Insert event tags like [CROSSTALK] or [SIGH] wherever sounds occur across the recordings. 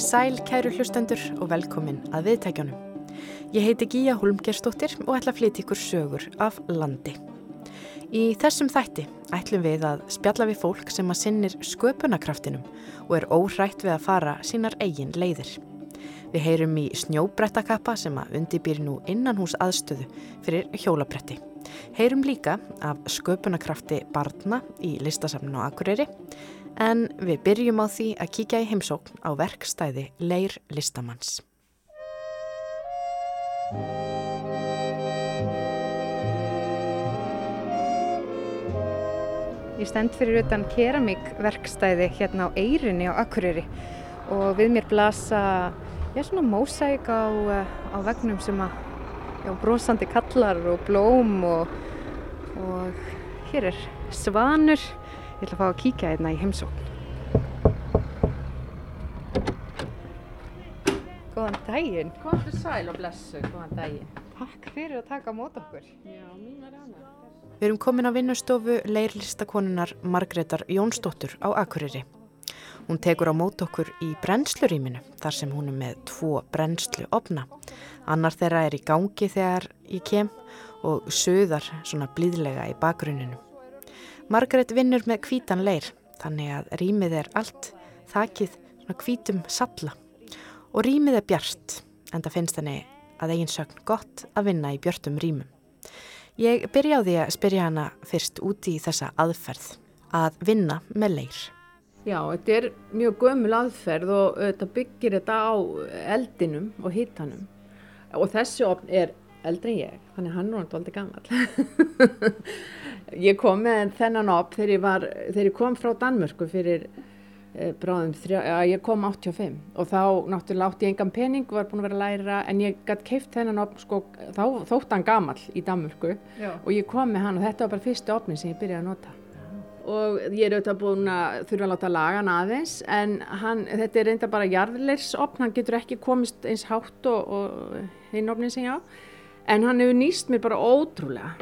Sæl kæru hlustendur og velkomin að viðtækjanum. Ég heiti Gíja Holmgerstóttir og ætla að flytja ykkur sögur af landi. Í þessum þætti ætlum við að spjalla við fólk sem að sinnir sköpunarkraftinum og er óhrætt við að fara sínar eigin leiðir. Við heyrum í snjóbrettakappa sem að undibýr nú innan hús aðstöðu fyrir hjólabretti. Heyrum líka af sköpunarkrafti barna í listasafnun á Akureyri en við byrjum á því að kíkja í heimsókn á verkstæði Leir Listamanns. Ég stend fyrir utan keramíkverkstæði hérna á Eirinni á Akureyri og við mér blasa já, svona mósæk á, á vegnum sem að já, brosandi kallar og blóm og, og hér er svanur Ég ætla að fá að kíkja hérna í heimsókn. Góðan daginn. Komdu sæl og blessu, góðan daginn. Takk fyrir að taka mót okkur. Já, mín var hana. Við erum komin á vinnustofu leirlistakonunar Margreðar Jónsdóttur á Akureyri. Hún tekur á mót okkur í brennsluríminu þar sem hún er með tvo brennslu opna. Annar þeirra er í gangi þegar ég kem og söðar svona blíðlega í bakgrunninu. Margaret vinnur með kvítan leir þannig að rýmið er allt þakið svona kvítum salla og rýmið er bjart en það finnst henni að eigin sögn gott að vinna í björtum rýmum. Ég byrja á því að spyrja hana fyrst úti í þessa aðferð að vinna með leir. Já, þetta er mjög gömul aðferð og þetta byggir þetta á eldinum og hittanum og þessi opn er eldri en ég, þannig hann er náttúrulega gammal. [LAUGHS] ég kom með þennan opn þegar ég, var, þegar ég kom frá Danmörku fyrir eh, bráðum, þrjá, ja, ég kom 85 og þá náttúrulega átti ég engan pening, var búin að vera að læra en ég gætt keift þennan opn sko, þá þótt hann gammal í Danmörku Já. og ég kom með hann og þetta var bara fyrstu opnin sem ég byrjaði að nota. Og ég er auðvitað búin að þurfa að láta laga hann aðeins en hann, þetta er reynda bara jarðleirsopn, hann getur ekki komist eins hátt og, og hinn opnin sem ég á en hann hefur nýst mér bara ótrúlega.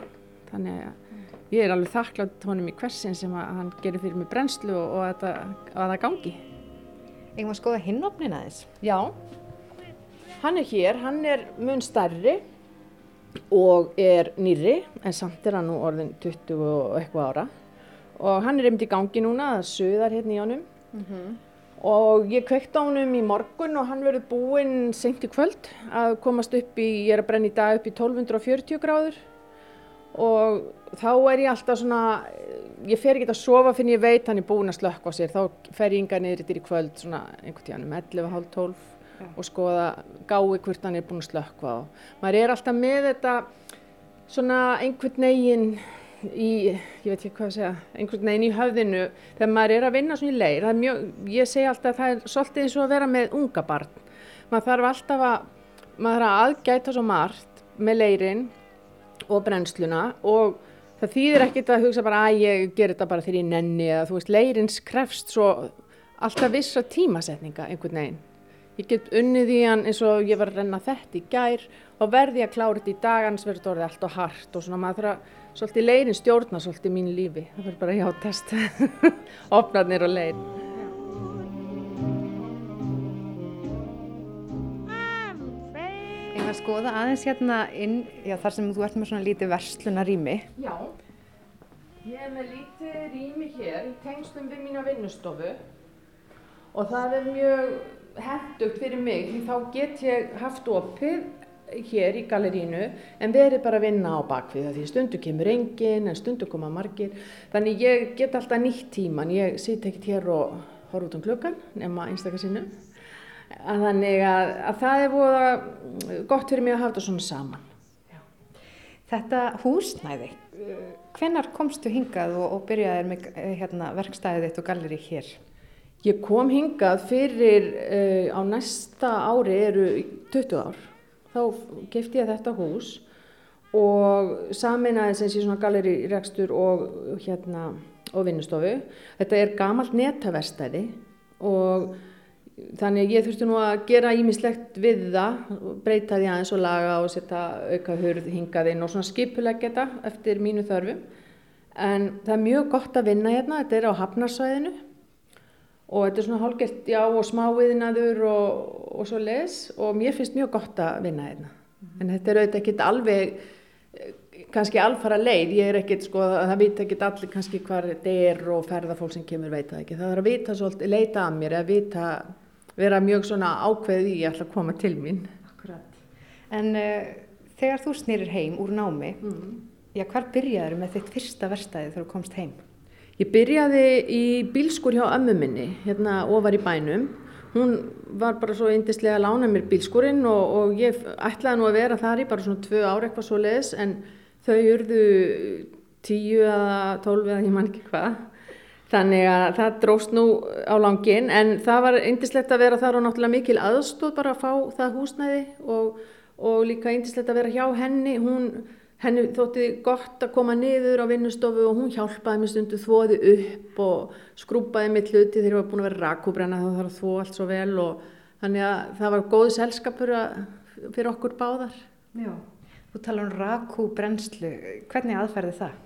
Þannig að ég er alveg þakklátt honum í hversin sem hann gerir fyrir mig brennslu og, og að, að það gangi. Eða maður skoða hinnopnin aðeins? Já, hann er hér, hann er mun starri og er nýri en samt er hann nú orðin 20 og eitthvað ára. Og hann er einmitt í gangi núna, það söðar hérna í honum. Mm -hmm og ég kveikt á honum í morgun og hann verður búinn senkt í kvöld að komast upp í, ég er að brenna í dag upp í 1240 gráður og þá er ég alltaf svona, ég fer ekki að sofa fyrir ég veit hann er búinn að slökka á sér, þá fer ég yngar niður yfir í kvöld svona einhvern tíðan um 11.30 ja. og skoða gái hvort hann er búinn að slökka á. Maður er alltaf með þetta svona einhvern neginn í, ég veit ekki hvað að segja, einhvern veginn í höfðinu þegar maður er að vinna svona í leir, mjög, ég segi alltaf að það er svolítið eins og að vera með unga barn, maður þarf alltaf að, maður þarf að aðgæta svo margt með leirin og brennsluna og það þýðir ekkert að hugsa bara að ég ger þetta bara þegar ég nenni eða þú veist, leirins krefst svo alltaf vissa tímasetninga einhvern veginn. Ég get unnið í hann eins og ég var að renna þetta í gær og verði að klára þetta í dagans verður orðið allt og hart og svona maður þarf að svolítið leirin stjórna svolítið mín lífi. Það verður bara hjátast, [LAUGHS] opnarnir og leir. Að skoða aðeins hérna inn, já þar sem þú ert með svona lítið verslunarými. Já, ég er með lítið rými hér í tengstum við mína vinnustofu og það er mjög hendugt fyrir mig því þá get ég haft opið hér í galerínu en verið bara að vinna á bakvið því stundu kemur engin en stundu koma margir þannig ég get alltaf nýtt tíman ég sit ekkert hér og horf út um klukkan nema einstakar sinu að þannig að, að það er búið gott fyrir mig að hafa þetta svona saman Já. Þetta húsnæði hvenar komstu hingað og, og byrjaði með hérna, verkstæðið þitt og galleri hér? Ég kom hingað fyrir uh, á næsta ári eru 20 ár þá kefti ég þetta hús og saminæði sem sé svona galerirekstur og hérna og vinnustofu. Þetta er gamalt netaverstæði og þannig að ég þurfti nú að gera ímislegt við það, breyta því aðeins og laga og setja auka hurð hingaðinn og svona skipulegja þetta eftir mínu þörfum. En það er mjög gott að vinna hérna, þetta er á hafnarsvæðinu og þetta er svona hálfgett, já, og smáviðinaður og, og svo les og mér finnst mjög gott að vinna hérna. En þetta er auðvitað ekkert alveg, eh, kannski alfara leið, ég er ekkert, sko, það vita ekkert allir kannski hvar þetta er og ferðarfólk sem kemur veit það ekki. Það er að vita svolítið, leita að mér, að vita, vera mjög svona ákveðið í að koma til mín. Akkurat. En uh, þegar þú snýrir heim úr námi, já, hvar byrjaður með þitt fyrsta verstaði þegar þú komst heim? Ég byrjaði í bílskur hjá ömmu minni, hérna ofar í bænum. Hún var bara svo yndislega að lána mér bílskurinn og, og ég ætlaði nú að vera þar í bara svona tvö ára eitthvað svo leiðis en þau urðu tíu eða tólf eða ég man ekki hvað. Þannig að það dróst nú á langin en það var yndislegt að vera þar og náttúrulega mikil aðstóð bara að fá það húsnæði og, og líka yndislegt að vera hjá henni. Hún, henni þótti gott að koma niður á vinnustofu og hún hjálpaði mér stundu þvoði upp og skrúpaði mitt hluti þegar ég var búin að vera rakúbrenna þá þarf þvó allt svo vel og þannig að það var góð selskapur að, fyrir okkur báðar. Já. Þú tala um rakú brennslu, hvernig aðferði það?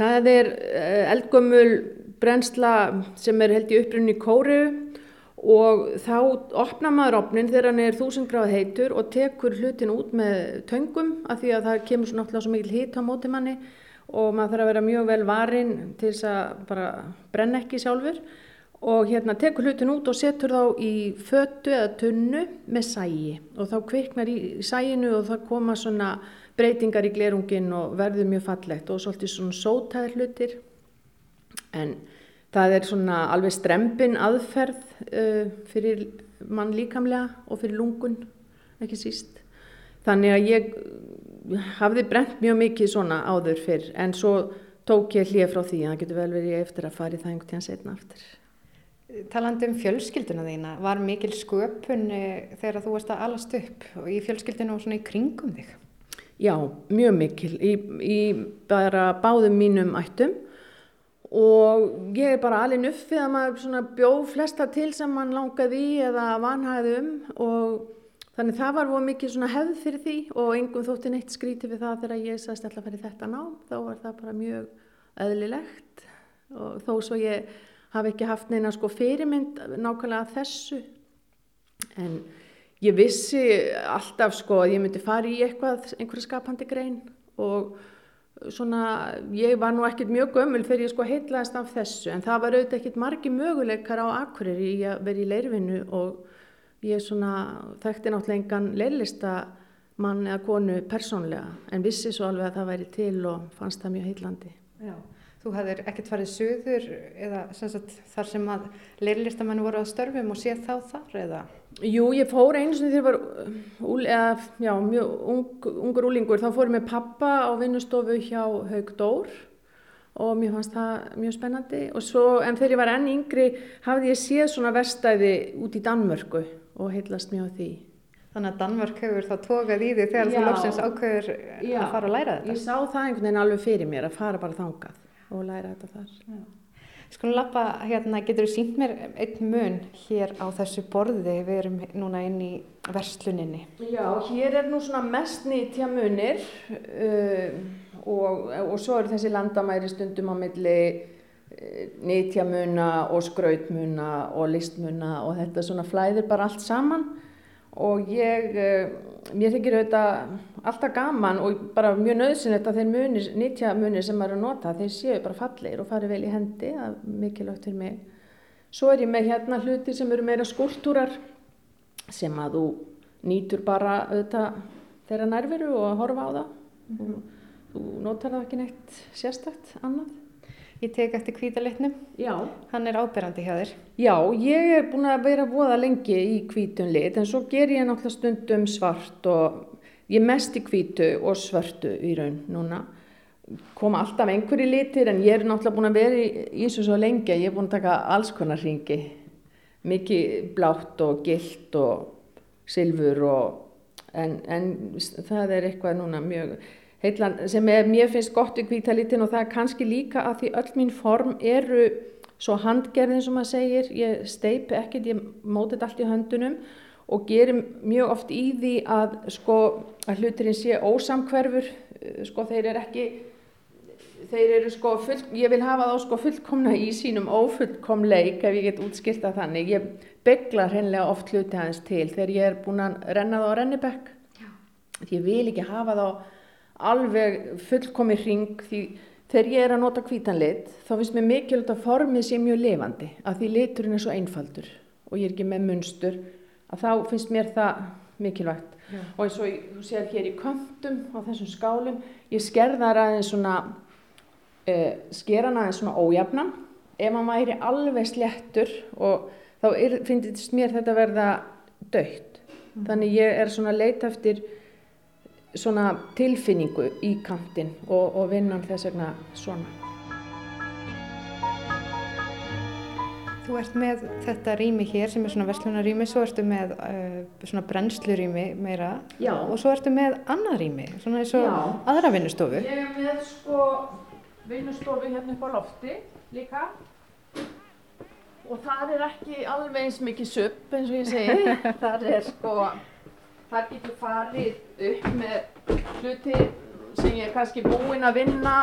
Það er eh, eldgömmul brennsla sem er held í upprunni kóru og þá opnar maður opnin þegar hann er þúsund gráð heitur og tekur hlutin út með töngum af því að það kemur svo náttúrulega svo mikil hit á móti manni og maður þarf að vera mjög vel varin til þess að bara brenna ekki sjálfur. Og hérna tekur hlutin út og setur þá í fötu eða tunnu með sægi og þá kviknar í sæginu og það koma svona breytingar í glerungin og verður mjög fallegt og svolítið svona sótaðir hlutir. En það er svona alveg strempin aðferð uh, fyrir mann líkamlega og fyrir lungun ekki síst. Þannig að ég hafði brent mjög mikið svona áður fyrr en svo tók ég hlið frá því að það getur vel verið eftir að fara í það einhvern tíðan setna aftur. Talandi um fjölskylduna þína, var mikil sköpun eh, þegar þú varst að alast upp og í fjölskyldinu og svona í kringum þig? Já, mjög mikil í, í bara báðum mínum ættum. Og ég er bara alveg nuffið að maður bjóð flesta til sem mann langaði í eða vanhæði um. Og þannig það var voru mikið hefð fyrir því og engum þótti neitt skríti við það þegar ég sagðist alltaf að fara í þetta nám. Þá var það bara mjög eðlilegt. Og þó svo ég hafi ekki haft neina sko fyrirmynd nákvæmlega þessu. En ég vissi alltaf sko að ég myndi fara í eitthvað, einhverja skapandi grein og svona, ég var nú ekkert mjög gömul þegar ég sko heitlaðist af þessu en það var auðvitað ekkert margi möguleikar á Akureyri í að vera í leirvinnu og ég svona þekkti náttúrulega engan leirlista mann eða konu persónlega en vissi svo alveg að það væri til og fannst það mjög heitlandi. Já. Þú hafðir ekkert farið söður eða sem sagt, þar sem að leirlistamennu voru að störfum og séð þá þar eða? Jú, ég fór einu sem þegar var úl, eða, já, mjög ung, ungur úlingur, þá fór ég pappa á vinnustofu hjá Haug Dór og mér fannst það mjög spennandi og svo, en þegar ég var enn yngri hafði ég séð svona verstæði út í Danmörku og heitlast mjög á því. Þannig að Danmörk hefur þá tókað í því þegar Já. þú lóksins ákveður Já. að fara að læra þetta? Ég sá það einhvern veginn alveg fyrir mér að fara bara þangað og læra þetta þar. Skulum lappa hérna, getur þú sínt mér einn mun hér á þessu borði, við erum núna inn í versluninni. Já, hér er nú svona mest nýtja munir uh, og, og svo eru þessi landamæri stundum á milli uh, nýtja muna og skrautmuna og listmuna og þetta svona flæðir bara allt saman og ég, uh, mér þykir auðvitað alltaf gaman og bara mjög nöðsynlegt að þeir munir, nýtja munir sem maður er að nota, þeir séu bara fallegir og fari vel í hendi, það er mikilvægt fyrir mig. Svo er ég með hérna hluti sem eru meira skúltúrar sem að þú nýtur bara auðvitað þeirra nærveru og að horfa á það. og þú notar það ekki neitt sérstakt annað. Ég tek eftir kvítalitnum, Já. hann er áberandi hjá þér. Já, ég er búin að vera voða lengi í hvítum lit en svo ger ég náttúrulega stundum svart og ég mest í hvítu og svörtu í raun núna. Koma alltaf einhverju litir en ég er náttúrulega búin að vera í, þessu svo lengi að ég er búin að taka alls konar ringi. Mikið blátt og gilt og silfur og en, en það er eitthvað núna mjög heitlan sem er, mér finnst gott í hvítalitin og það er kannski líka að því öll mín form eru svo handgerðin sem maður segir, ég steipi ekkert, ég móti þetta allt í höndunum og gerir mjög oft í því að sko að hluturinn sé ósamkverfur, sko þeir eru ekki þeir eru sko full, ég vil hafa þá sko fullkomna í sínum ófullkomleik ef ég get útskýrta þannig. Ég byggla hreinlega oft hluti aðeins til þegar ég er búin að renna þá á rennibekk. Ég vil ekki hafa þá alveg fullkomi hring því þegar ég er að nota hvítanlit þá finnst mér mikilvægt að formið sé mjög lifandi að því liturinn er svo einfaldur og ég er ekki með munstur að þá finnst mér það mikilvægt. Já. Og eins og þú sér hér í köntum á þessum skálum, ég skerðar aðeins svona uh, skera hann aðeins svona ójafnan ef hann væri alveg slettur og þá er, finnst mér þetta verða dögt mm. þannig ég er svona leit eftir svona tilfinningu í kantin og, og vinnan þess vegna svona Þú ert með þetta rými hér sem er svona verslunarými, svo ertu með uh, svona brennslurými meira Já. og svo ertu með annað rými, svona eins og Já. aðra vinnustofu. Ég er með sko vinnustofu hérna upp á lofti líka og það er ekki alveg eins mikið supp eins og ég segi [LAUGHS] það er sko það getur farið upp með hluti sem ég er kannski búinn að vinna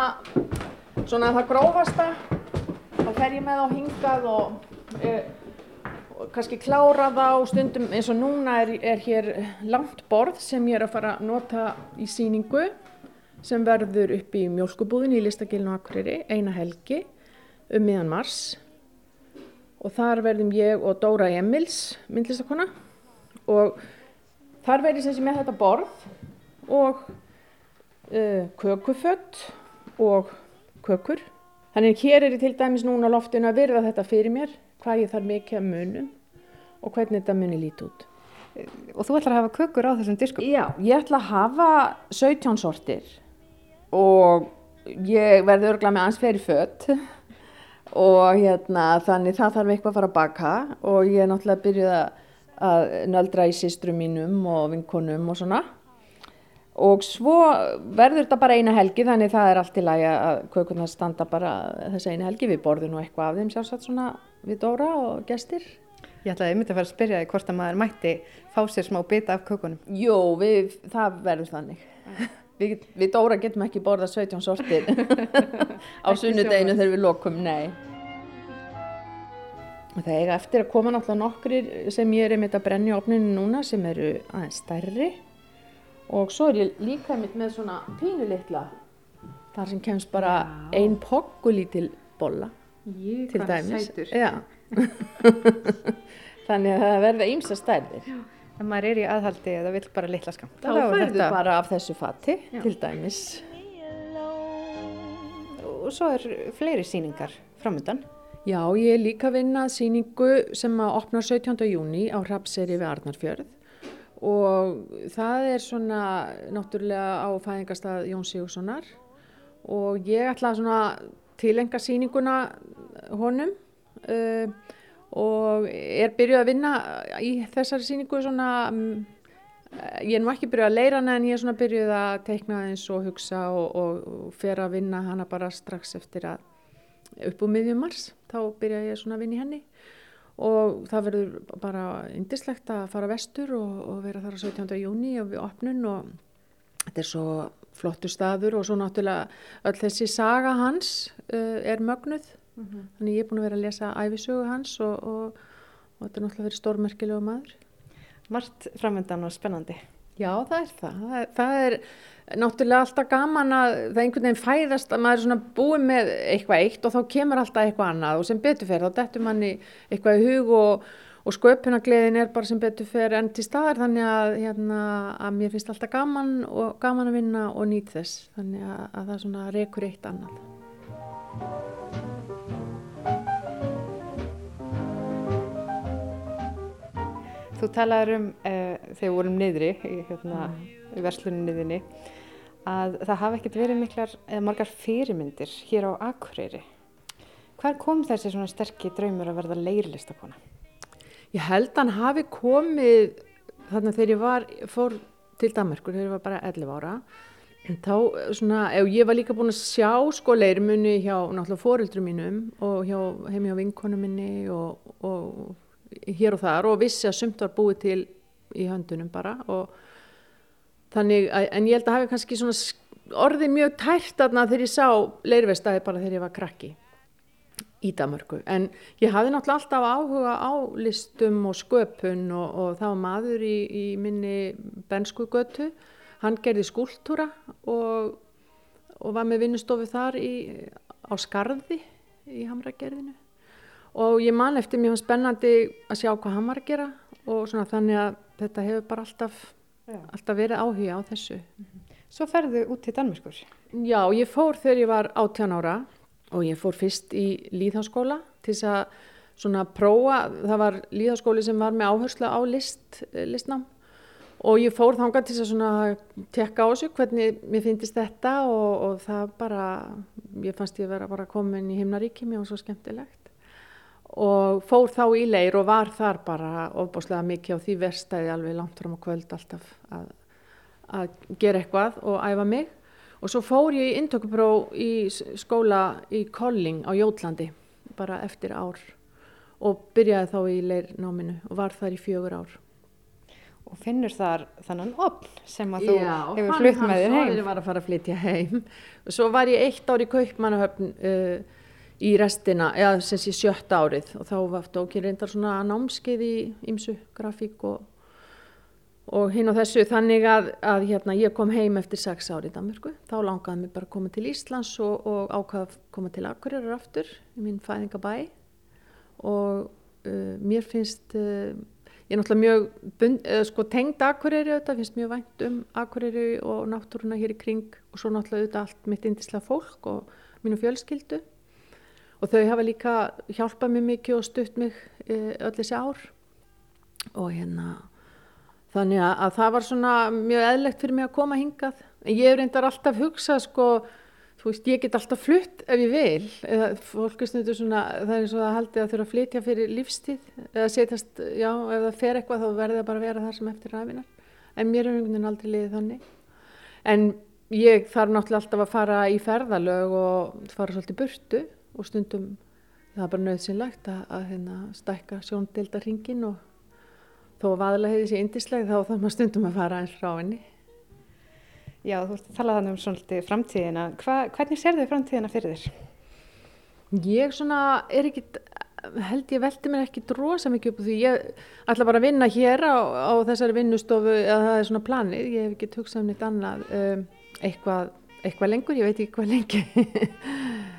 svona það grófasta. Þá fer ég með á hingað og, e, og kannski klára og stundum eins og núna er, er hér langt borð sem ég er að fara að nota í síningu sem verður upp í mjölkubúðin í Listagilinu Akureyri eina helgi um miðan mars. Og þar verðum ég og Dóra Emils myndlistakona og þar verður sem sem með þetta borð og uh, kökufött og kökur þannig hér er ég til dæmis núna loftinu að virða þetta fyrir mér hvað ég þarf mikið að munum og hvernig þetta muni líti út Og þú ætlar að hafa kökur á þessum diskum? Já, ég ætla að hafa 17 sortir og ég verði örgla með ans fyrir fött og hérna þannig það þarf eitthvað að fara að baka og ég er náttúrulega byrjuð að nöldra í sístrum mínum og vinkonum og svona. Og svo verður þetta bara eina helgi þannig það er allt í lagi að kökunar standa bara þess eina helgi. Við borðum og eitthvað af þeim sjálfsagt svona við Dóra og gestir. Ég ætlaði einmitt að fara að spyrja því hvort að maður mætti fá sér smá bita af kökunum. Jú, við, það verður þannig. Við, við Dóra getum ekki borða 17 sortir [LAUGHS] á sunnudeginu þegar við lokum, nei. Það er eftir að koma náttúrulega nokkrir sem ég er einmitt að brenna í opninu núna sem eru aðeins stærri. Og svo er ég líka einmitt með svona pínu litla þar sem kemst bara einn poggulítil bolla Jú, til dæmis. [LAUGHS] Þannig að það verða ímsa stærðir. Já. Ef maður er í aðhaldi eða vill bara litla skam þá færðu þetta... bara af þessu fatti Já. til dæmis. Og svo er fleiri síningar framöndan Já, ég er líka að vinna síningu sem að opna 17. júni á Rapseri við Arnarfjörð og það er svona náttúrulega á fæðingastað Jón Sigurssonar og ég ætla að tilenga síninguna honum uh, og er byrjuð að vinna í þessari síningu svona, um, ég er nú ekki byrjuð að leira hana en ég er svona byrjuð að teikna eins og hugsa og, og, og fer að vinna hana bara strax eftir að upp úr miðjum mars, þá byrja ég svona að vinna í henni og það verður bara indislegt að fara vestur og, og vera þar á 17. júni og við opnun og þetta er svo flottu staður og svo náttúrulega öll þessi saga hans uh, er mögnuð Mm -hmm. Þannig ég er búin að vera að lesa æfisögu hans og, og, og þetta er náttúrulega verið stórmerkilegu maður. Margt framöndan og spennandi. Já, það er það. Það er, það er náttúrulega alltaf gaman að það einhvern veginn fæðast að maður er svona búið með eitthvað eitt og þá kemur alltaf eitthvað annað og sem beturfer þá dettur manni eitthvað í hug og, og sköpunagleðin er bara sem beturfer enn til staðar þannig að, hérna, að mér finnst alltaf gaman og gaman að vinna og nýt þess þannig að, að það svona rekur eitt annað. Þú talaður um uh, þegar við vorum niðri í, hérna, mm. versluninniðinni að það hafi ekkert verið miklar eða margar fyrirmyndir hér á Akureyri. Hver kom þessi svona sterkir draumur að verða leirlistakona? Ég held hann hafi komið þarna þegar ég var, fór til Danmarkur þegar ég var bara 11 ára. En þá svona, ef ég var líka búin að sjá sko leirmunni hjá náttúrulega fóreldrum mínum og hjá, heim hjá vinkonu minni og, og hér og þar og vissi að sumt var búið til í höndunum bara og þannig að, en ég held að hafi kannski svona orðið mjög tært aðna þegar ég sá leirvestaði bara þegar ég var krakki í Damörku. En ég hafði náttúrulega alltaf áhuga á listum og sköpun og, og það var maður í, í minni bensku götu. Hann gerði skúltúra og, og var með vinnustofu þar í, á skarði í Hamragerðinu. Og ég man eftir mjög spennandi að sjá hvað hann var að gera og svona þannig að þetta hefur bara alltaf, alltaf verið áhuga á þessu. Svo ferðu út til Danmörkur? Já, ég fór þegar ég var 18 ára og ég fór fyrst í líðháskóla til þess að svona prófa, það var líðháskóli sem var með áherslu á list, listnám og ég fór þánga til þess að svona tekka á þessu hvernig mér finnist þetta og, og það bara, ég fannst ég vera bara komin í himnaríki, mér var svo skemmtilegt og fór þá í leir og var þar bara ofbáslega mikið á því verstæði alveg langt fram á kvöld alltaf að, að gera eitthvað og æfa mig og svo fór ég í intökupró í skóla í Kolling á Jótlandi bara eftir ár og byrjaði þá í leirnáminu og var þar í fjögur ár. Og finnur þar þannan opn sem að þú Já, hefur flutt með þér heim? Já, hann var að fara að flytja heim. Og svo var ég eitt ár í Kaupmannahöfn uh, í restina, eða sem sé sjötta árið. Og þá var ekki reyndar svona námskeið í ymsu grafík og og hinn á þessu. Þannig að, að hérna, ég kom heim eftir sex ári í Danmörku. Þá langaði mér bara að koma til Íslands og, og ákvaða að koma til Akureyrar aftur í minn fæðingabæ. Og uh, mér finnst uh, ég er náttúrulega mjög bund, uh, sko, tengd Akureyri auðvitað, finnst mjög vænt um Akureyri og náttúruna hér í kring. Og svo náttúrulega auðvitað allt mitt indislega fólk og mínu fjölskyldu og þau hafa líka hjálpað mér mikið og stutt mig uh, öll þessi ár og hérna Þannig að, að það var svona mjög eðlegt fyrir mig að koma hingað. En ég reyndar alltaf hugsa sko, þú veist, ég get alltaf flutt ef ég vil. Eða fólk er stundur svona, það er eins og það haldið að þurfa að flytja fyrir lífstíð. Eða setjast, já, ef það fer eitthvað þá verður það bara að vera þar sem eftir ræfinar. En mér er einhvern veginn aldrei liðið þannig. En ég þarf náttúrulega alltaf að fara í ferðalög og fara svolítið burtu og stundum, það er bara nöðsynlegt að, að hérna, stækka sjóndeldarhingin og þó að vaðla hefði sér indisleg þá þá maður stundum að fara eins frá henni. Já, þú ert að tala þannig um svolítið framtíðina. Hva, hvernig sér þau framtíðina fyrir þér? Ég svona er ekki, held ég veldi mér ekki drosa mikið upp því ég ætla bara að vinna hér á, á þessari vinnustofu eða það er svona planið, ég hef ekki tugsað um neitt annað um, eitthvað, eitthvað lengur, ég veit ekki hvað lengi. [LAUGHS]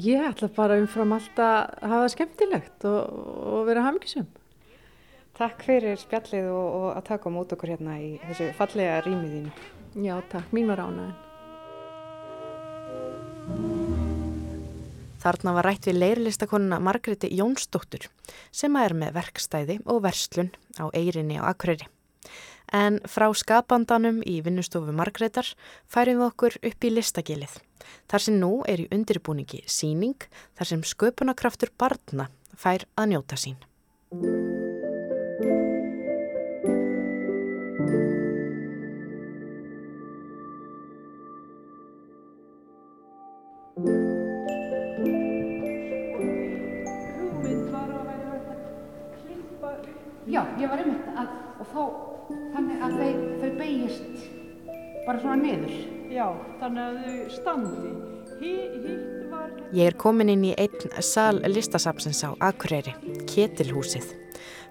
ég ætla bara umfram alltaf að hafa það skemmtilegt og, og vera hafmyggisum. Takk fyrir spjallið og, og að taka á mót okkur hérna í þessu fallega rýmið þínu. Já, takk. Mín var ánaðin. Þarna var rætt við leirlistakonuna Margreti Jónsdóttur sem er með verkstæði og verslun á Eirinni á Akureyri. En frá skapandanum í vinnustofu Margretar færum við okkur upp í listagilið. Þar sem nú er í undirbúningi síning þar sem sköpunarkraftur barna fær að njóta sín. Já, ég var einmitt að, og þá, þannig að þeir, þau beigist bara svona niður. Já, þannig að þau standi. Hí, var... Ég er komin inn í einn sal listasapsins á Akureyri, Ketilhúsið.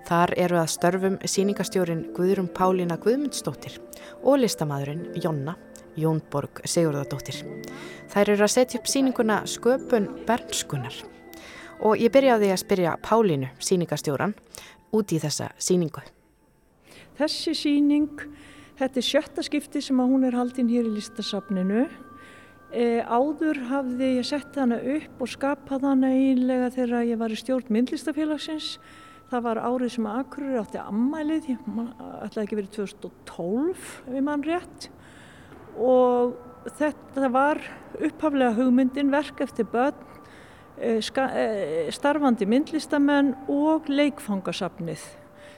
Þar eru að störfum síningastjórin Guðrum Pálína Guðmundsdóttir og listamadurinn Jonna Jónborg Sigurðardóttir. Þær eru að setja upp síninguna Sköpun Bernskunar og ég byrjaði að spyrja Pálínu, síningastjóran, út í þessa síningu. Þessi síning, þetta er sjötta skipti sem að hún er haldinn hér í listasafninu. E, áður hafði ég sett hana upp og skapað hana einlega þegar ég var í stjórn myndlistafélagsins. Það var árið sem að Akureyri átti ammælið, ég ætlaði ekki verið 2012 ef ég mann rétt. Og þetta var upphaflega hugmyndin verk eftir börn Eh, eh, starfandi myndlistamenn og leikfangasafnið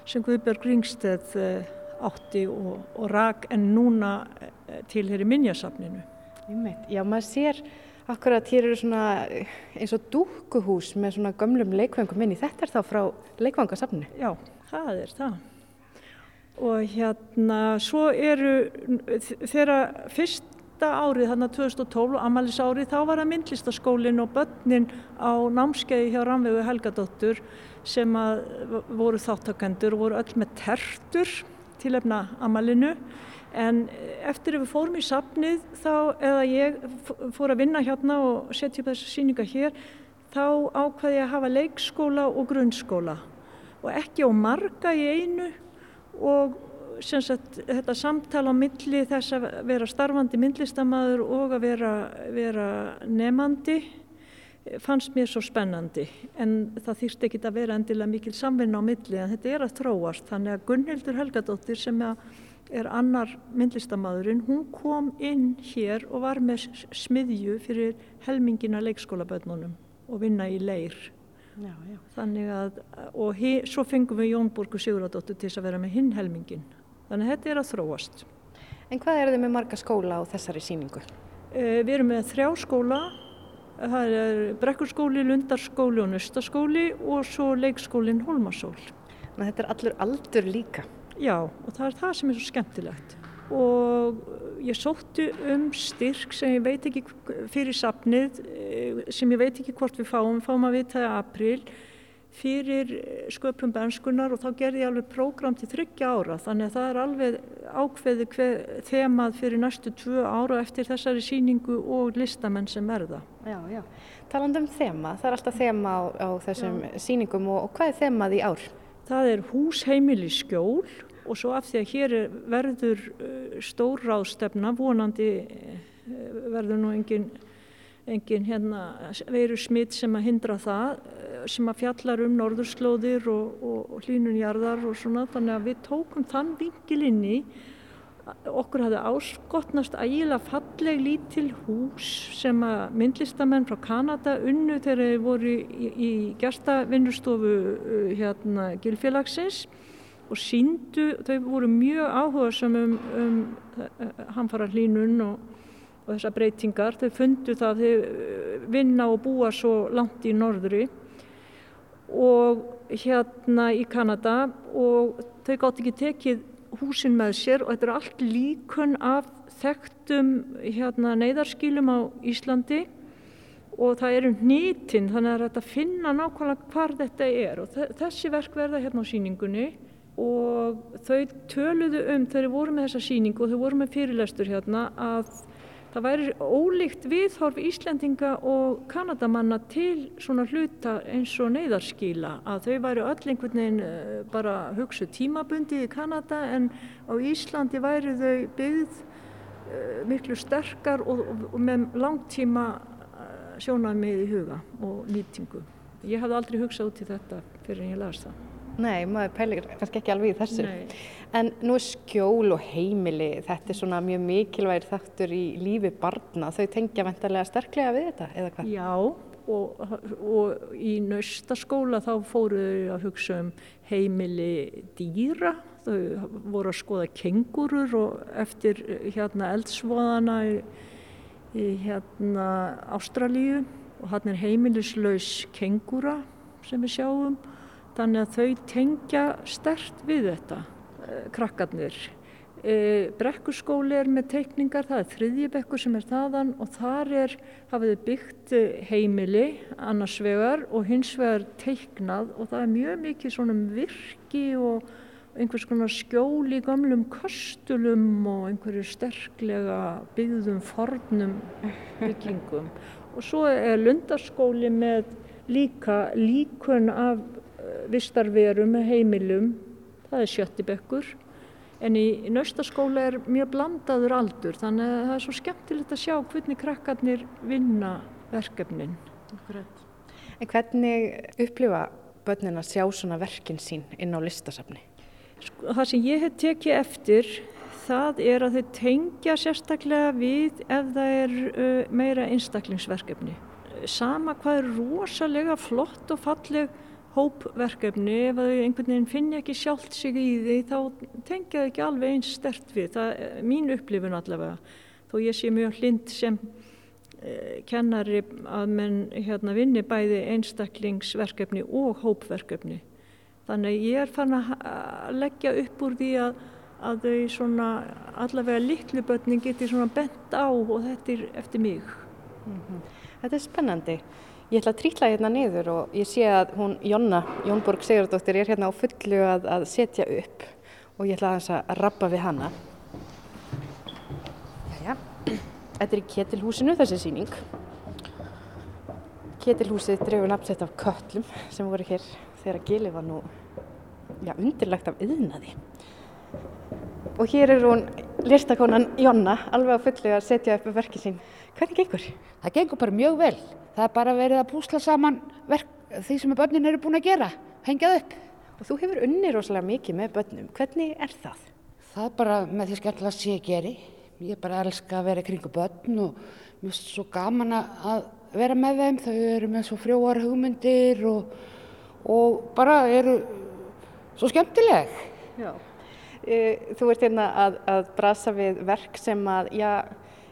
sem Guðberg Ringstedt eh, átti og, og rak en núna tilheri minjasafninu. Já, maður sér akkurat hér eru svona eins og dúkuhús með svona gömlum leikfangum inn í þetta er þá frá leikfangasafninu? Já, það er það. Og hérna, svo eru þeirra fyrst árið, þannig að 2012, Amalis árið, þá var það myndlistaskólinn og börnin á námskeiði hjá Ramvegu Helgadóttur sem voru þáttakendur og voru öll með tertur til efna Amalinu en eftir að við fórum í safnið þá, eða ég fór að vinna hérna og setja upp þessu síninga hér, þá ákvaði ég að hafa leikskóla og grunnskóla. Og ekki á marga í einu og sagt, þetta samtala á milli þess að vera starfandi myndlistamæður og að vera, vera nefandi fannst mér svo spennandi en það þýrst ekki að vera endilega mikil samvinna á milli en þetta er að þróast þannig að Gunnhildur Helgadóttir sem er annar myndlistamæðurinn hún kom inn hér og var með smiðju fyrir helmingina leikskólaböðnunum og vinna í leir já, já. þannig að og he, svo fengum við Jón Borgur Siguradóttur til að vera með hinn helmingin Þannig að þetta er að þróast. En hvað eru þið með marga skóla á þessari síningu? Eh, við erum með þrjá skóla. Það er Brekkurskóli, Lundarskóli og Nustaskóli og svo leikskólinn Holmasól. Að þetta er allur aldur líka? Já, og það er það sem er svo skemmtilegt. Og ég sóttu um styrk sem ég veit ekki fyrir sapnið, eh, sem ég veit ekki hvort við fáum, fáum að vita í april fyrir sköpum benskunar og þá gerði ég alveg prógram til þryggja ára þannig að það er alveg ákveði hver, þemað fyrir næstu tvö ára eftir þessari síningu og listamenn sem er það. Já, já. Taland um þema, það er alltaf þema á, á þessum já. síningum og, og hvað er þemað í ár? Það er húsheimili skjól og svo af því að hér verður uh, stór ráðstefna vonandi uh, verður nú engin engin hérna veru smitt sem að hindra það sem að fjallar um norðurslóðir og, og, og hlínunjarðar og svona. Þannig að við tókum þann vingil inn í okkur hafði áskotnast ægilega falleg lítil hús sem að myndlistamenn frá Kanada unnu þegar þeir voru í, í gerstavinnustofu uh, hérna Gilfélagsins og síndu, þau voru mjög áhuga sem um, um uh, hamfara hlínun og, og þessar breytingar, þau fundu það þau uh, vinna og búa svo langt í norðri og hérna í Kanada og þau gátt ekki tekið húsin með sér og þetta er allt líkun af þekktum hérna, neyðarskýlum á Íslandi og það eru nýtinn þannig að þetta finna nákvæmlega hvar þetta er og þessi verk verða hérna á síningunni og þau töluðu um þau voru með þessa síningu og þau voru með fyrirlestur hérna að það væri ólíkt viðhorf Íslendinga og Kanadamanna til svona hluta eins og neyðarskíla að þau væri öll einhvern veginn eh, bara hugsu tímabundi í Kanada en á Íslandi væri þau byggð uh, miklu sterkar og, og, og með langtíma uh, sjónamið í huga og nýtingu. Ég hafði aldrei hugsað út í þetta fyrir en ég las það. Nei, maður pælir kannski ekki alveg í þessu. Nei. En nú er skjól og heimili, þetta er svona mjög mikilvægir þaktur í lífi barna. Þau tengja vendarlega sterklega við þetta, eða hvað? Já, og, og í naustaskóla þá fóruðu að hugsa um heimili dýra. Þau voru að skoða kengurur og eftir hérna eldsvoðana í, í hérna Ástralíu og hann er heimilislaus kengura sem við sjáum þannig að þau tengja stert við þetta, eh, krakkarnir. E, brekkurskóli er með teikningar, það er þriðjibekkur sem er þaðan og þar er, hafið byggt heimili annars vegar og hins vegar teiknað og það er mjög mikið svona um virki og einhvers konar skjól í gamlum kostulum og einhverju sterklega byggðum fornum byggingum og svo er lundarskóli með líka líkun af vistarverum heimilum, það er sjöttibökkur en í naustaskóla er mjög blandaður aldur þannig að það er svo skemmtilegt að sjá hvernig krakkarnir vinna verkefnin. Akkurat. En hvernig upplifa börnin að sjá svona verkin sín inn á listasafni? Sko, það sem ég hef tekið eftir það er að þau tengja sérstaklega við ef það er uh, meira einstaklingsverkefni. Sama hvað er rosalega flott og falleg hópverkefni, ef þau einhvern veginn finna ekki sjálft sig í því þá tengja þau ekki alveg eins stert við, það er mín upplifun allavega, þó ég sé mjög hlind sem eh, kennari að menn hérna vinni bæði einstaklingsverkefni og hópverkefni. Þannig ég er fann að leggja upp úr því að að þau svona allavega litlu börnin geti svona bent á og þetta er eftir mig. Þetta er spennandi. Ég ætla að trýtla hérna niður og ég sé að hún Jonna, Jónborg Sigurdóttir, er hérna á fullu að, að setja upp og ég ætla aðeins að rappa við hana. Jæja, þetta er í Ketilhúsinu, þessi síning. Ketilhúsið dregur nafnsett af köllum sem voru hér þegar gilið var nú já, undirlagt af yðnaði. Og hér er hún listakonan Jonna, alveg á fullu að setja upp verkið sín. Hvernig gengur? Það gengur bara mjög vel. Það er bara verið að púsla saman verk, því sem börnin eru búin að gera, hengjað upp. Og þú hefur unni rosalega mikið með börnum. Hvernig er það? Það er bara með því skemmtilega sem ég geri. Ég bara elska að vera kringu börn og mér finnst svo gaman að vera með þeim. Þau eru með svo frjóar hugmyndir og, og bara eru svo skemmtileg. Já. E, þú ert hérna að, að brasa við verk sem að, já,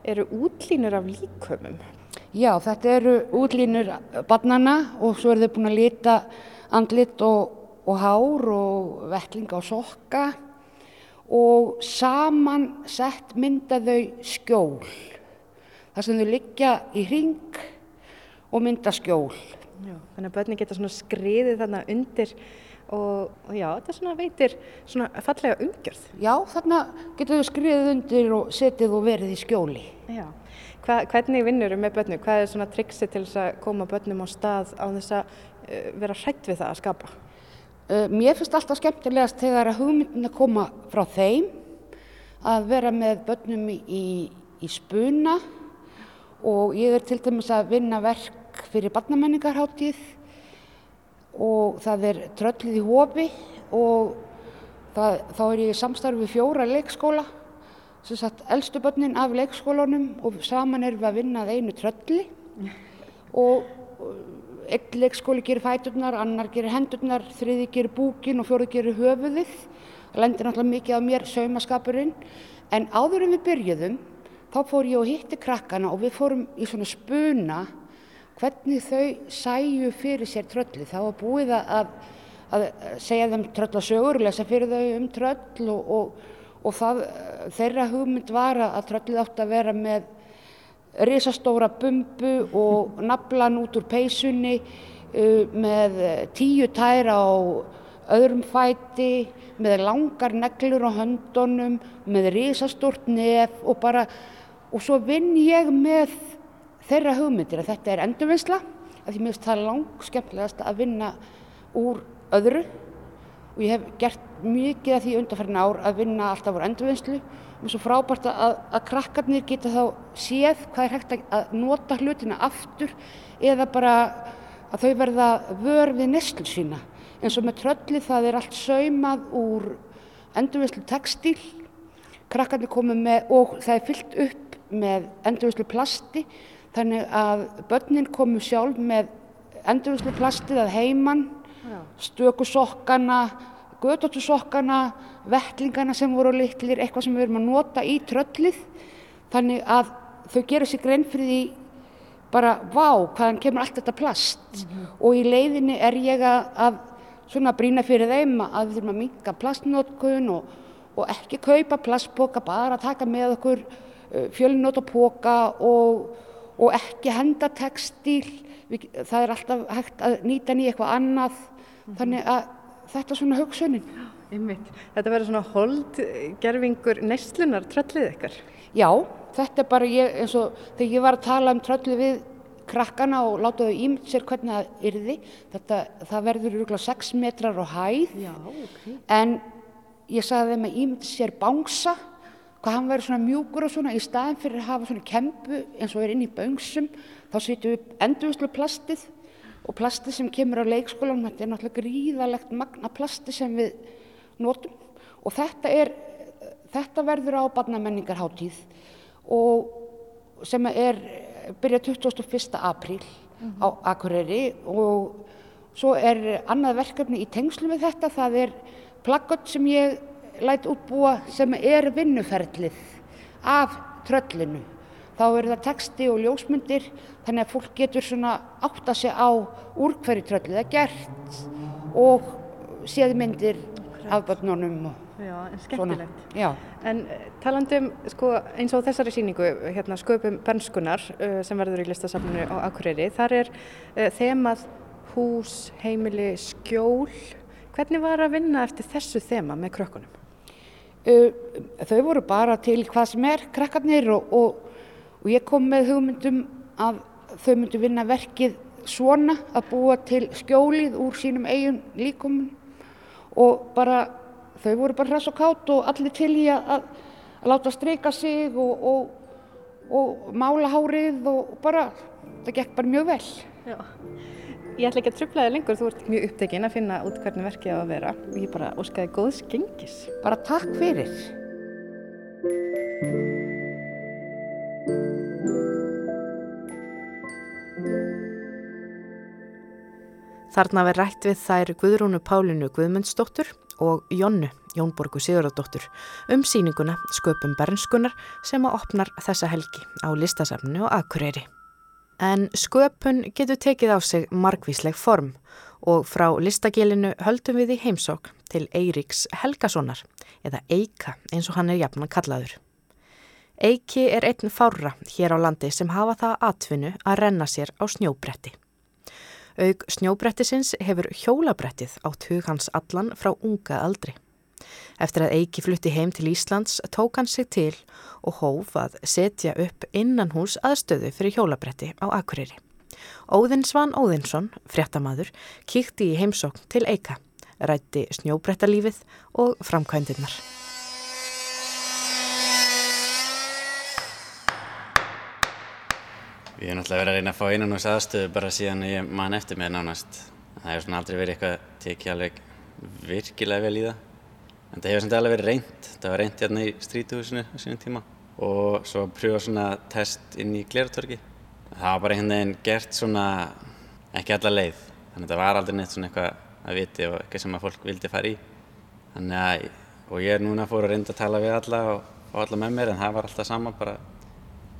eru útlínur af líkumum. Já, þetta eru útlínur barnana og svo eru þau búin að lita andlit og, og hár og vettlinga og sokka og saman sett mynda þau skjól. Það sem þau liggja í hring og mynda skjól. Já, þannig að börni geta svona skriðið þarna undir og, og já, þetta svona veitir svona fallega umgjörð. Já, þarna getur þau skriðið undir og setið og verið í skjóli. Já. Hva, hvernig vinnur þau með börnum? Hvað er svona triksi til þess að koma börnum á stað á þess að uh, vera hrætt við það að skapa? Uh, mér finnst alltaf skemmtilegast þegar að hugmyndin að koma frá þeim að vera með börnum í, í spuna og ég er til dæmis að vinna verk fyrir barnamenningarháttíð og það er tröllið í hofi og það, þá er ég í samstarfi fjóra leikskóla sem sagt eldstu börnin af leikskólanum og saman erum við að vinna að einu trölli og einn leikskóli gerir fæturnar, annar gerir hendurnar, þriði gerir búkin og fjóruð gerir höfuðið. Það lendir náttúrulega mikið á mér saumaskapurinn en áður en við byrjuðum þá fór ég og hitti krakkana og við fórum í svona spuna hvernig þau sæju fyrir sér trölli. Það var búið að, að segja þeim tröllasögur, lesa fyrir þau um tröll og, og, og það, þeirra hugmynd var að tröllið átt að vera með risastóra bumbu og naflan út úr peysunni uh, með tíu tæra á öðrum fæti, með langar neglur á höndunum, með risastórt nef og bara, og svo vinn ég með þeirra hugmyndir. Að þetta er endurvinnsla, af því mér finnst það lang skemmtilegast að vinna úr öðru og ég hef gert mikið af því undanferðin ár að vinna alltaf úr endurvinnslu. Og svo frábært að, að krakkarnir geta þá séð hvað er hægt að nota hlutina aftur eða bara að þau verða vör við neslu sína. En svo með trölli það er allt saumað úr endurvinnslu textíl, krakkarnir komið með og það er fyllt upp með endurvinnslu plasti þannig að börnin komu sjálf með endurvinnslu plastið að heiman, stökusokkana, gödóttusokkana, vettlingana sem voru litlir, eitthvað sem við erum að nota í tröllið þannig að þau gera sér grein fyrir því bara vá hvaðan kemur allt þetta plast mm -hmm. og í leiðinni er ég að, að svona brína fyrir þeim að við þurfum að minka plastnótkun og, og ekki kaupa plastboka, bara taka með okkur uh, fjölnótapoka og, og ekki henda textíl, við, það er alltaf hægt að nýta nýja eitthvað annað. Þannig að þetta er svona hugsunin. Einmitt. Þetta verður svona holdgerfingur neyslunar tröllið ykkar? Já, þetta er bara ég, eins og þegar ég var að tala um tröllið við krakkana og láta þau ímynd sér hvernig það yrði. Þetta, það verður yrkla 6 metrar á hæð Já, ok. en ég sagði þeim að ímynd sér bánsa, hvað hann verður svona mjúkur og svona í staðin fyrir að hafa svona kempu eins og er inn í bánsum, þá setjum við endurvislu plastið og plastið sem kemur á leikskólanum, þetta er náttúrulega gríðalegt magna plastið sem við notum og þetta, er, þetta verður á barnamenningarháttíð og sem er byrja 21. apríl mm -hmm. á Akureyri og svo er annað verkefni í tengslu með þetta, það er plaggott sem ég læt útbúa sem er vinnuferlið af tröllinu. Þá eru það texti og ljósmyndir þannig að fólk getur svona átt að segja á úr hverju tröllið er gert og séð myndir af börnunum og Já, en skemmtilegt. já. En eh, talandi um, sko, eins og þessari síningu, hérna, sköpum bernskunar uh, sem verður í listasafninu á Akureyri, þar er uh, þemað hús, heimili, skjól. Hvernig var að vinna eftir þessu þema með krökkunum? Uh, þau voru bara til hvað sem er, krakkarnir og, og, og ég kom með hugmyndum að þau myndu vinna verkið svona að búa til skjólið úr sínum eigin líkumum og bara þau voru bara hress og kátt og allir til í að, að, að láta streika sig og, og, og mála hárið og bara það gekk bara mjög vel. Já. Ég ætla ekki að trubla þig lengur, þú ert mjög upptekinn að finna út hvernig verkið á að vera og ég bara óskaði góðs gengis. Bara takk fyrir. Þarna verð rætt við þær Guðrúnu Pálinu Guðmundsdóttur og Jonnu Jónborgu Sigurðardóttur um síninguna Sköpum Bernskunar sem að opnar þessa helgi á listasafnu og Akureyri. En sköpun getur tekið á sig margvísleg form og frá listagilinu höldum við í heimsók til Eiríks Helgasonar eða Eika eins og hann er jafnan kallaður. Eiki er einn fára hér á landi sem hafa það atvinnu að renna sér á snjóbretti. Aug snjóbrettisins hefur hjólabrettið átt hug hans allan frá unga aldri. Eftir að Eiki flutti heim til Íslands tók hann sig til og hóf að setja upp innan hús aðstöðu fyrir hjólabretti á Akureyri. Óðinsvan Óðinsson, fréttamaður, kíkti í heimsókn til Eika, rætti snjóbrettalífið og framkvæmdirnar. Ég hef náttúrulega verið að reyna að fá innan hús aðstöðu bara síðan ég man eftir mér nánast. Það hefur svona aldrei verið eitthvað tekið alveg virkilega vel í það. En það hefur samt alveg verið reynd. Það var reynd hérna í strítuhúsinu á sínum tíma og svo pröfa svona test inn í Glertorgi. Það var bara einhvern veginn gert svona ekki alla leið. Þannig að það var aldrei neitt svona eitthvað að viti og eitthvað sem að fólk vildi fara í. Þannig að, og ég er núna fór að reynda að tala við alla og fá alla með mér en það var alltaf sama bara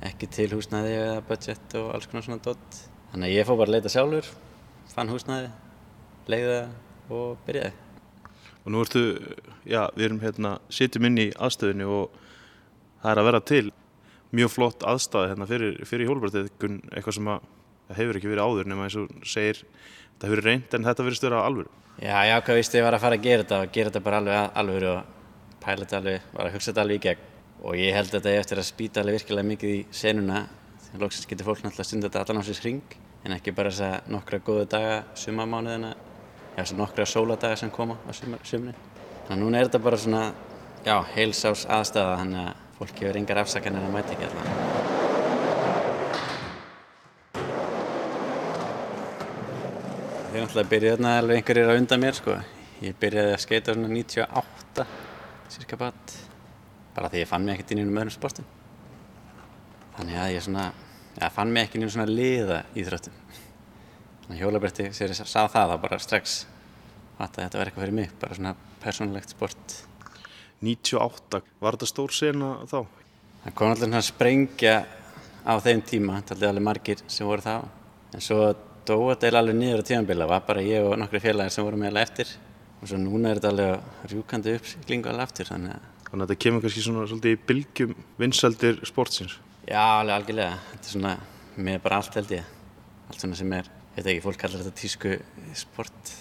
ekki til húsnæði eða budget og alls konar svona dott. Þannig að ég fór bara að leita sjálfur, fann húsnæði, leiði það og byrjaði. Og nú ertu, já, við erum hérna, sitjum inn í aðstöðinu og það er að vera til mjög flott aðstæði hérna fyrir, fyrir hjólbrættið, eitthvað sem að hefur ekki verið áður nema eins og segir, það hefur reynd en þetta verið störa alvöru. Já, já, hvað víst ég var að fara að gera þetta og gera þetta bara alveg alvöru og pæla þetta alveg, var að hugsa þetta alveg í gegn. Og ég held að þetta er eftir að spýta alveg virkilega mikið í senuna. Þegar loksins getur fólk náttúrulega stunda þetta allan á sér hring en ekki bara þess að nokkra góðu daga sumamánuðina, já, þess að nokkra sóladaga sem koma á sumni. Þannig að núna er þetta bara svona, já, heilsás aðstæða þannig að fólki verður engar afsakanir að mæta ekki allan. Þeir náttúrulega byrjuði þarna alveg einhverjir að undan mér sko. Ég byrjaði að skeita svona 98, cirka bat, bara því ég fann mig ekkert í einum öðrum sportum. Þannig að ég svona, ja, fann mig ekki í svona liða íþróttum. Þannig að hjólabretti, þegar ég sá það þá bara strax að þetta var eitthvað fyrir mig, bara svona persónulegt sport. 98, var þetta stór sena þá? Það kom alltaf svona sprengja á þeim tíma, það er alveg margir sem voru þá. En svo dói þetta alveg niður á tímanbila, var bara ég og nokkri félagir sem voru meðal eftir. Og svo núna er þetta alveg rjúkandi uppsiklingu alveg aftur, þannig að Þannig að þetta kemur kannski svona svolítið í bylgjum vinsældir sportsins. Já, alveg algjörlega. Þetta er svona, með bara allt held ég. Allt svona sem er, ég veit ekki, fólk kallar þetta tísku sport.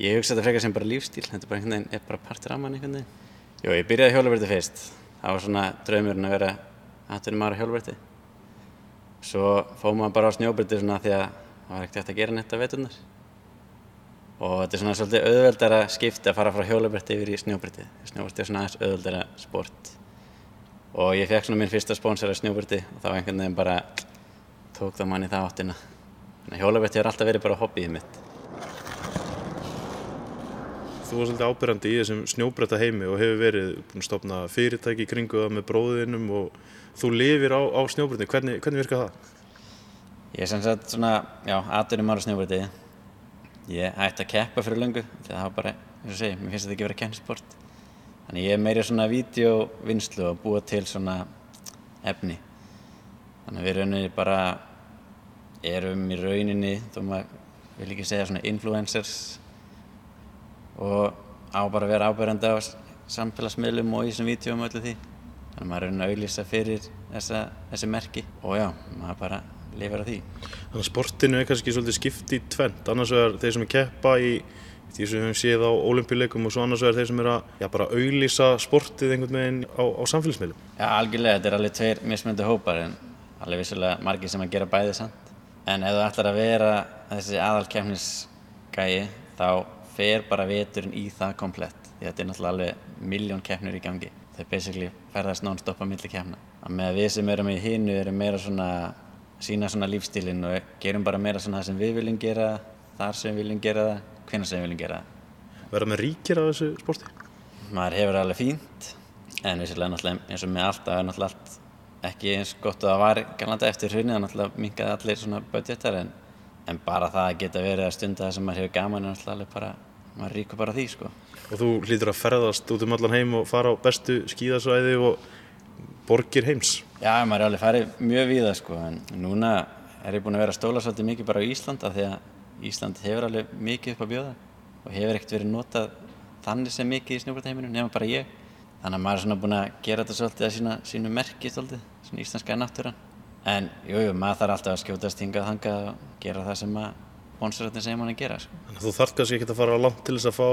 Ég hugsa þetta frekar sem bara lífstíl, þetta er bara einhvern veginn, er bara partur af mann einhvern veginn. Jú, ég byrjaði hjólabrætti fyrst. Það var svona draumurinn að vera 18 ára hjólabrætti. Svo fóð maður bara á snjóbrætti svona því að það var ekkert hægt að gera neitt af veturnar. Og þetta er svona svolítið auðveldara skipti að fara frá hjólabrætti yfir í snjóbrætti. Snjóbrætti er svona aðeins auðveldara sport. Og ég fekk svona minn fyrsta spónsor af snjóbrætti og þá einhvern veginn bara tók það mann í það áttina. Þannig að hjólabrætti hefur alltaf verið bara hobbyið mitt. Þú var svolítið ábyrrandi í þessum snjóbretta heimi og hefur verið búin að stopna fyrirtæki kringu það með bróðinum og þú lifir á, á snjóbretti. Hvernig, hvernig virka það? Ég er sem sagt svona, já, aðdurum ára snjóbrætti. Ég hætti að keppa fyrir löngu því það var bara, eins og segi, mér finnst þetta ekki að kenna sport. Þannig ég er meiri svona vídeovinnslu og búa til svona efni. Þannig við rauninni bara erum í rauninni, þó maður vil ekki segja svona influencers og á bara að vera ábærandi á samfélagsmiðlum og í þessum vídjóum og öllu því. Þannig að maður er að auðlýsa fyrir þessa, þessi merki og já, maður bara lifir á því. Þannig að sportinu er kannski svolítið skipt í tvent, annars vegar þeir sem er keppa í því sem við höfum séð á olimpíuleikum og svo annars vegar þeir sem er að já, bara auðlýsa sportið einhvern veginn á, á samfélagsmiðlum. Já, algjörlega, þetta er alveg tveir mismöndu hópar en alveg vissulega margir sem að gera bæði samt. En ef þú ætlar að vera þessi aðalkeppnisgæi þá fer bara veturinn í það komplett. Því þetta er náttúrulega alveg miljón keppnir í gangi. Þau basically ferðast non-stop á milli keppna. Að með að við sem erum í hinu erum meira svona sína svona lífstílinn og gerum bara meira svona það sem við viljum gera, þar sem við viljum gera það, hvernig sem við viljum gera það. Verða með ríkir á þessu sporti? Maður hefur alveg fínt, en vissulega náttúrulega eins og með alltaf er náttúrulega allt ekki eins gott og það var gælanda eftir hrunni, það náttúrulega minkaði allir svona budgetar en, en bara það að geta verið að stunda það sem maður hefur gaman er náttúrulega bara, maður ríkur bara því sko. Og þú hlýtur að ferðast út um allan heim og fara á bestu skíðasvæði og borgir heims? Já, maður er alveg farið mjög víða sko, en núna er ég búin að vera að stóla svolítið mikið bara á Ísland af því að Ísland hefur alveg mikið upp að bjóða og hefur ekkert verið notað þannig sem mikið í snjóbrotaheiminum nema bara ég. Þannig að maður er svona búin að gera þetta svolítið að sína, sínu merki svolítið, svona íslenska náttúran. En jújú, jú, maður þarf alltaf að skjótast hingað þangað og gera það sem að bónsrættin segir mann að gera. Sko. Þannig að þú þarf kannski ekki að fara langt til þess að fá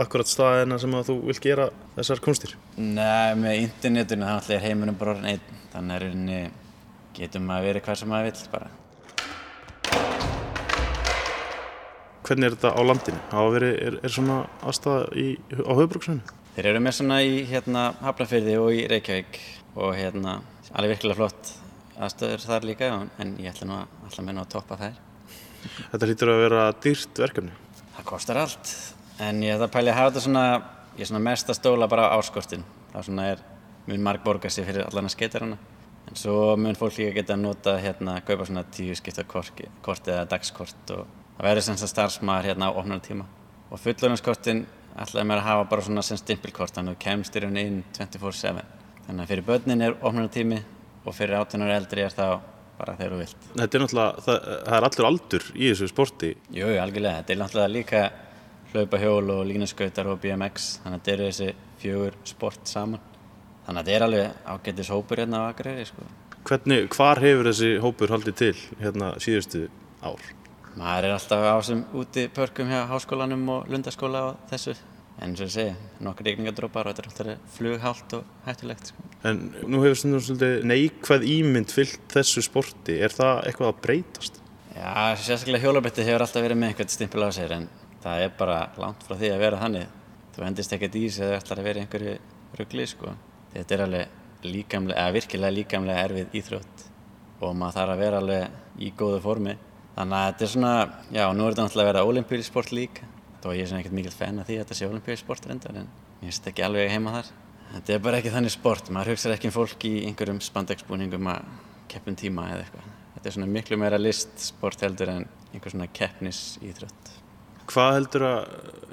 akkurat staðina sem að þú vil gera þessar kunstir? Nei, með internetinu þá er heiminum bara orðin einn, þannig að getum maður verið hvað sem maður vill bara. Hvernig er þetta á landinu? Verið, er, er svona aðstæða á höfbruksvæðinu? Þeir eru með svona í hérna, Hafnarfyrði og í Reykjavík og hérna alveg virkilega flott aðstöður þar líka en ég ætla nú að alltaf menna að toppa þær. Þetta hlýtur að vera dýrt verkefni? Það kostar allt en ég ætla að pæli að hafa þetta svona, ég er svona mest að stóla bara á áskortin. Það svona er mun marg borgar sér fyrir allan að skeita hana en svo mun fólk líka geta að nota hérna að kaupa svona tíu skipta kort eða dagskort og það verður sem starfsmæður hérna á ofnartíma og fullorðinskortin ætlaði mér að hafa bara svona sem stimpilkort þannig að þú kemst í raun inn 24-7 þannig að fyrir börnin er ofnartími og fyrir 18 ára eldri er það bara þegar þú vilt. Þetta er náttúrulega, það, það er allur aldur í þessu sporti. Jú, algjörlega, þetta er náttúrulega líka hlaupahjól og línaskautar og BMX þannig að þetta eru þessi fjögur sport saman þannig að þetta er alveg ágættis hópur hérna á Akureyri sko. Hvernig, hvar hefur þessi hópur haldið til hérna síðustu ár? maður er alltaf á þessum úti pörkum hjá háskólanum og lundaskóla og þessu en eins og ég segi, nokkur regningadrópar og þetta er alltaf flughált og hættulegt sko. En nú hefur svolítið neikvæð ímynd fyllt þessu sporti er það eitthvað að breytast? Já, sérstaklega hjólabætti hefur alltaf verið með einhvern stimpil á sér en það er bara langt frá því að vera þannig þú hendist ekkert í sig eða ætlar að vera einhverju ruggli sko. þetta er alveg líkamlega, eða virkilega líkamlega erfið íþrótt og maður þarf að vera alveg í góðu formi Þannig að þetta er svona, já, nú er þetta náttúrulega að vera olimpíusport líka. Ég er svona ekkert mikil fenn að því að þetta sé olimpíusport reyndar en ég finnst ekki alveg heima þar. Þetta er bara ekki þannig sport, maður hugsaður ekki um fólk í einhverjum spandexbúningum að keppum tíma eða eitthvað. Þetta er svona miklu meira listsport heldur en einhver svona keppnis íþrótt. Hvað heldur að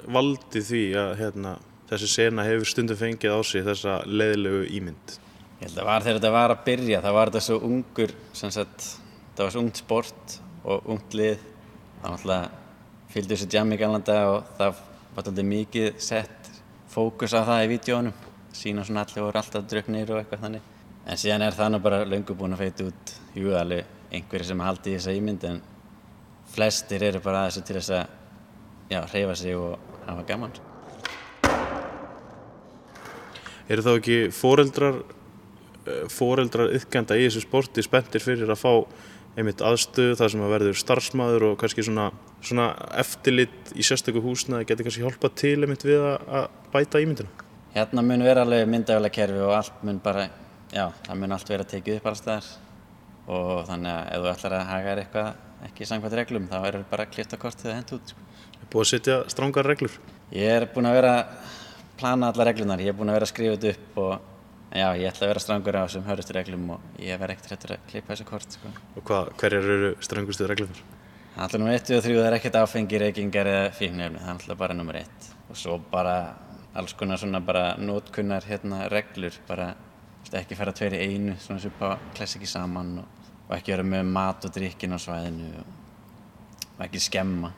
valdi því að hérna, þessi sena hefur stundum fengið á sig þessa leiðilegu ímynd? Ég held að var þegar þetta var að byrja, það var þetta svo ungur, sagt, það var svo ungt sport og ungt lið. Það fylgdi þessu jam í gælanda og það var alltaf mikið sett fókus á það í vídjónum sína svona allir voru alltaf druknir og eitthvað þannig. En síðan er það nú bara löngu búin að feita út. Jú alveg einhverju sem haldi í þessa ímynd en flestir eru bara að þessu til þess að já, hreyfa sig og hafa gaman eru þá ekki foreldrar eh, foreldrar ykkanda í þessu sporti spenntir fyrir að fá einmitt aðstöðu þar sem að verður starfsmæður og kannski svona, svona eftirlit í sérstöku húsna getur kannski hjálpað til einmitt við að bæta ímyndina? Hérna mun vera alveg myndafæla kerfi og allt mun bara, já, það mun allt vera tekið upp allstaðar og þannig að ef þú ætlar að haga þér eitthvað ekki í sangvært reglum þá er það bara að klifta kortið og henda út. Sko. Er búið að setja strángar reglur? Ég er búin að vera að plana alla reglunar, ég er búin að vera að skrifa þetta upp og Já, ég ætla að vera strangur á þessum hörustu reglum og ég verð ekkert hættur að klippa þessu kort. Sko. Og hvað, hverjar eru strangustu reglunar? Alltaf nummer 1 og 3, það er ekkert áfengi, reykingar eða fíknefni, það er alltaf bara nummer 1. Og svo bara alls konar svona bara nótkunnar hérna reglur, bara ekki fara tveir í einu, svona klessa ekki saman og, og ekki vera með mat og drikkin á svæðinu og, ekki skemma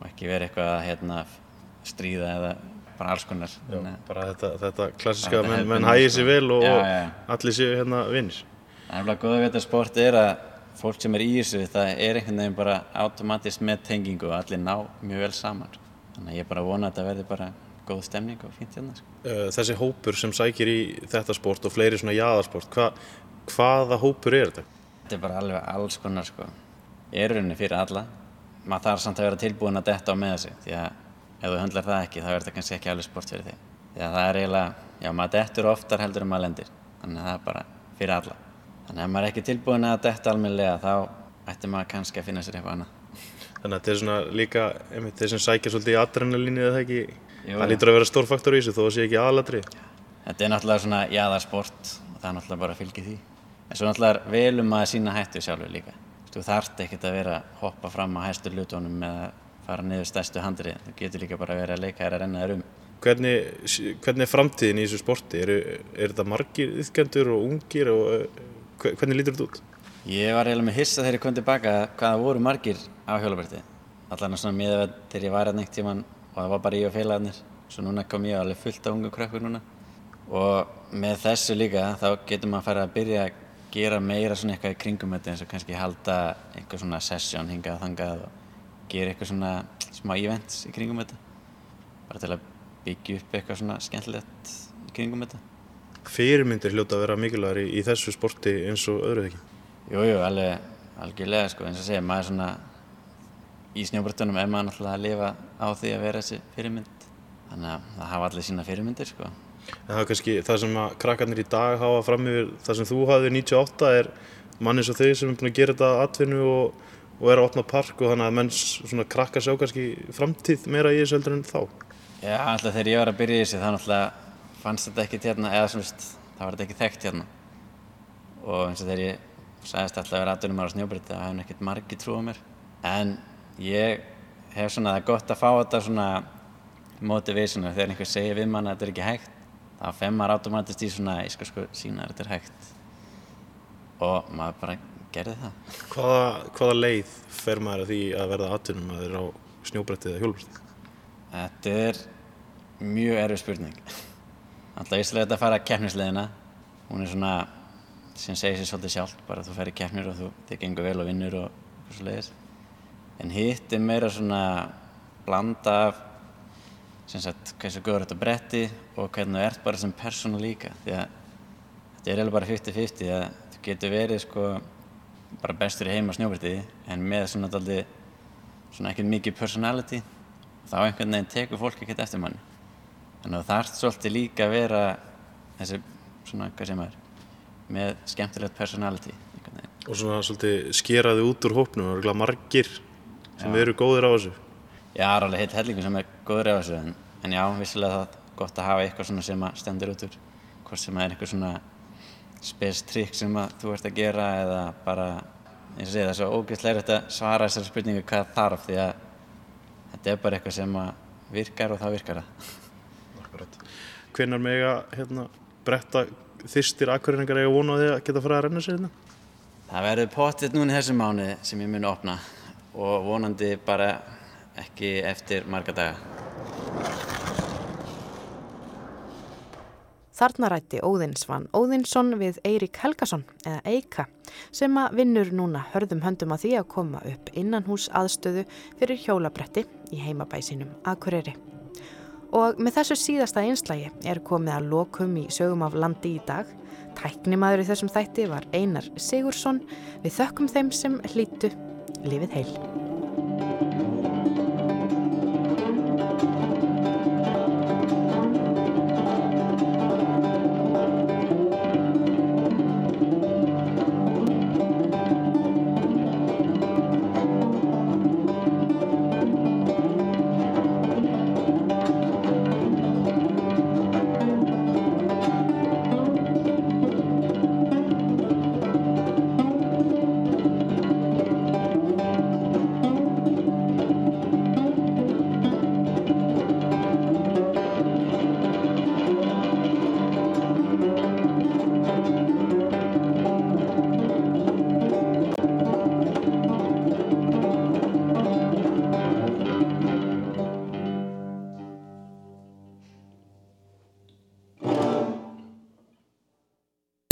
og ekki vera eitthvað að hérna, stríða eða bara alls konar. Já, að bara þetta, þetta klassiska Bara menn, menn hægir sér sko. vel og, Já, og allir séu hérna vinnir. Það er alveg góða við þetta sport er að fólk sem er í þessu, það er einhvern veginn bara automatist með tengingu og allir ná mjög vel saman. Þannig að ég bara vona að þetta verði bara góð stemning og fínt hérna. Sko. Uh, Þessi hópur sem sækir í þetta sport og fleiri svona jaðarsport, hva, hvaða hópur er þetta? Þetta er bara alveg alls konar sko. Ég er rauninni fyrir alla. Maður þarf samt að vera tilbúin að detta á með þessu því að ef þú höndlar það ekki þá er þetta kannski ekki alveg sport fyrir þig. Því að það er eiginlega, já maður dettur oftar heldur en maður lendir. Þannig að það er bara fyrir alla. Þannig að ef maður er ekki tilbúin að detta almennilega þá ætti maður kannski að finna sér eitthvað annað. Þannig að þetta er svona líka, einmitt, þeir sem sækja svolítið í adrenalínu eða ekki, Jú, það lítur að vera stór faktor í þessu þó að sé ekki aðalatri. Þetta er náttúrulega svona jaðarsport og það er náttúrulega bara að fylgja því. En svo náttúrulega er vel um að sína hættu sjálfur líka. Þú þarft ekkert að vera að hoppa fram á hæstu lutónum eða fara niður stærstu handrið. Þú getur líka bara verið að leika þér að renna þér um. Hvernig, hvernig er framtíðin í þessu sporti? Er, er þetta margir yfkendur og ungir og hve- hvernig lítur þetta út? Ég var eiginlega með hissa þegar ég kom tilbaka hvaða voru margir á hjólabrætti. Allan svona miða við þegar ég var hérna einhvern tíman og það var bara ég og félagarnir. Svo núna kom ég alveg fullt af ungum krökkur núna. Og með þessu líka þá getur maður að fara að byrja að gera meira svona eitthvað í kringum þetta eins og kannski halda eitthvað svona session hingað og þangað og gera eitthvað svona smá events í kringum þetta. Bara til að byggja upp eitthvað svona skemmtilegt í kringum þetta. Fyrirmyndir hljóta að vera mikilvægur í, í þessu sporti eins og öðru ekki. Jú, jú, alveg, algjörlega sko, eins og segja, maður svona í snjóbröttunum er maður náttúrulega að lifa á því að vera þessi fyrirmynd þannig að það hafa allir sína fyrirmyndir sko. Það er kannski það sem að krakkarnir í dag hafa fram yfir það sem þú hafði 98 er mann eins og þau sem er búin að gera þetta atvinnu og, og er að opna park og þannig að menn svona krakkar sjá kannski framtíð meira í þessu heldur en þá. Já, alltaf þegar ég var að byrja í þessu þá náttúrulega fannst þetta ekkert hérna, eða svona, veist, það var þetta ekki þekkt hérna og eins og þegar ég sagðist alltaf að vera aðdunum ára snjóbreytti það hefði ekkert margi trú á mér en ég hef svona það gott að fá þetta svona motivation þegar einhver segir við mann að þetta er ekki hægt þá fer maður automatist í svona ég skal sko sína þetta er hægt og maður bara gerði það Hvaða, hvaða leið fer maður að því að verða atvinnum að þeir á snjóbretti eða hjólbretti? Þetta er mjög erfið spurning. Alltaf íslega þetta að fara að keppnisleðina. Hún er svona, sem segir sér svolítið sjálf, bara þú ferir keppnir og þú þið gengur vel og vinnur og eitthvað svo leiðis. En hitt er meira svona blanda af sem sagt, hversu góður þetta bretti og hvernig þú ert bara sem persónu líka. Því að þetta er eiginlega bara 50-50 því að þú getur verið sko bara bestur í heima á snjóbretti en með svona daldi svona ekkert mikið personality þá einhvern veginn tekur fólk ekkert eftir manni þannig að þú þarft svolítið líka að vera þessi svona, hvað sem er með skemmtilegt personality. Og svona svolítið skeraði út úr hópnum og margir sem Já. eru góðir á þessu. Já, það er alveg heilt hellingur sem er góður af þessu en, en já, vissilega það er gott að hafa eitthvað svona sem að stendur út úr hvort sem er eitthvað svona spes trikk sem að þú ert að gera eða bara, eins og segja, það er svo ógeðslega erfitt að svara þessari spurningu hvað þarf því að þetta er bara eitthvað sem að virkar og það virkar það. Akkurat. Hvenær mega hérna, bretta þyrstir akkurinningar eiga vona á því að geta farið að renna sér hérna? Það verður pottitt núna í þessum mánu sem ég muni opna og vonandi bara ekki eftir marga daga. Þarna rætti Óðinsvann Óðinsson við Eirik Helgason eða Eika sem að vinnur núna hörðum höndum að því að koma upp innan hús aðstöðu fyrir hjólabretti í heimabæsinum Akureyri. Og með þessu síðasta einslægi er komið að lokum í sögum af landi í dag. Tæknimaður í þessum þætti var Einar Sigursson. Við þökkum þeim sem hlýtu lifið heil.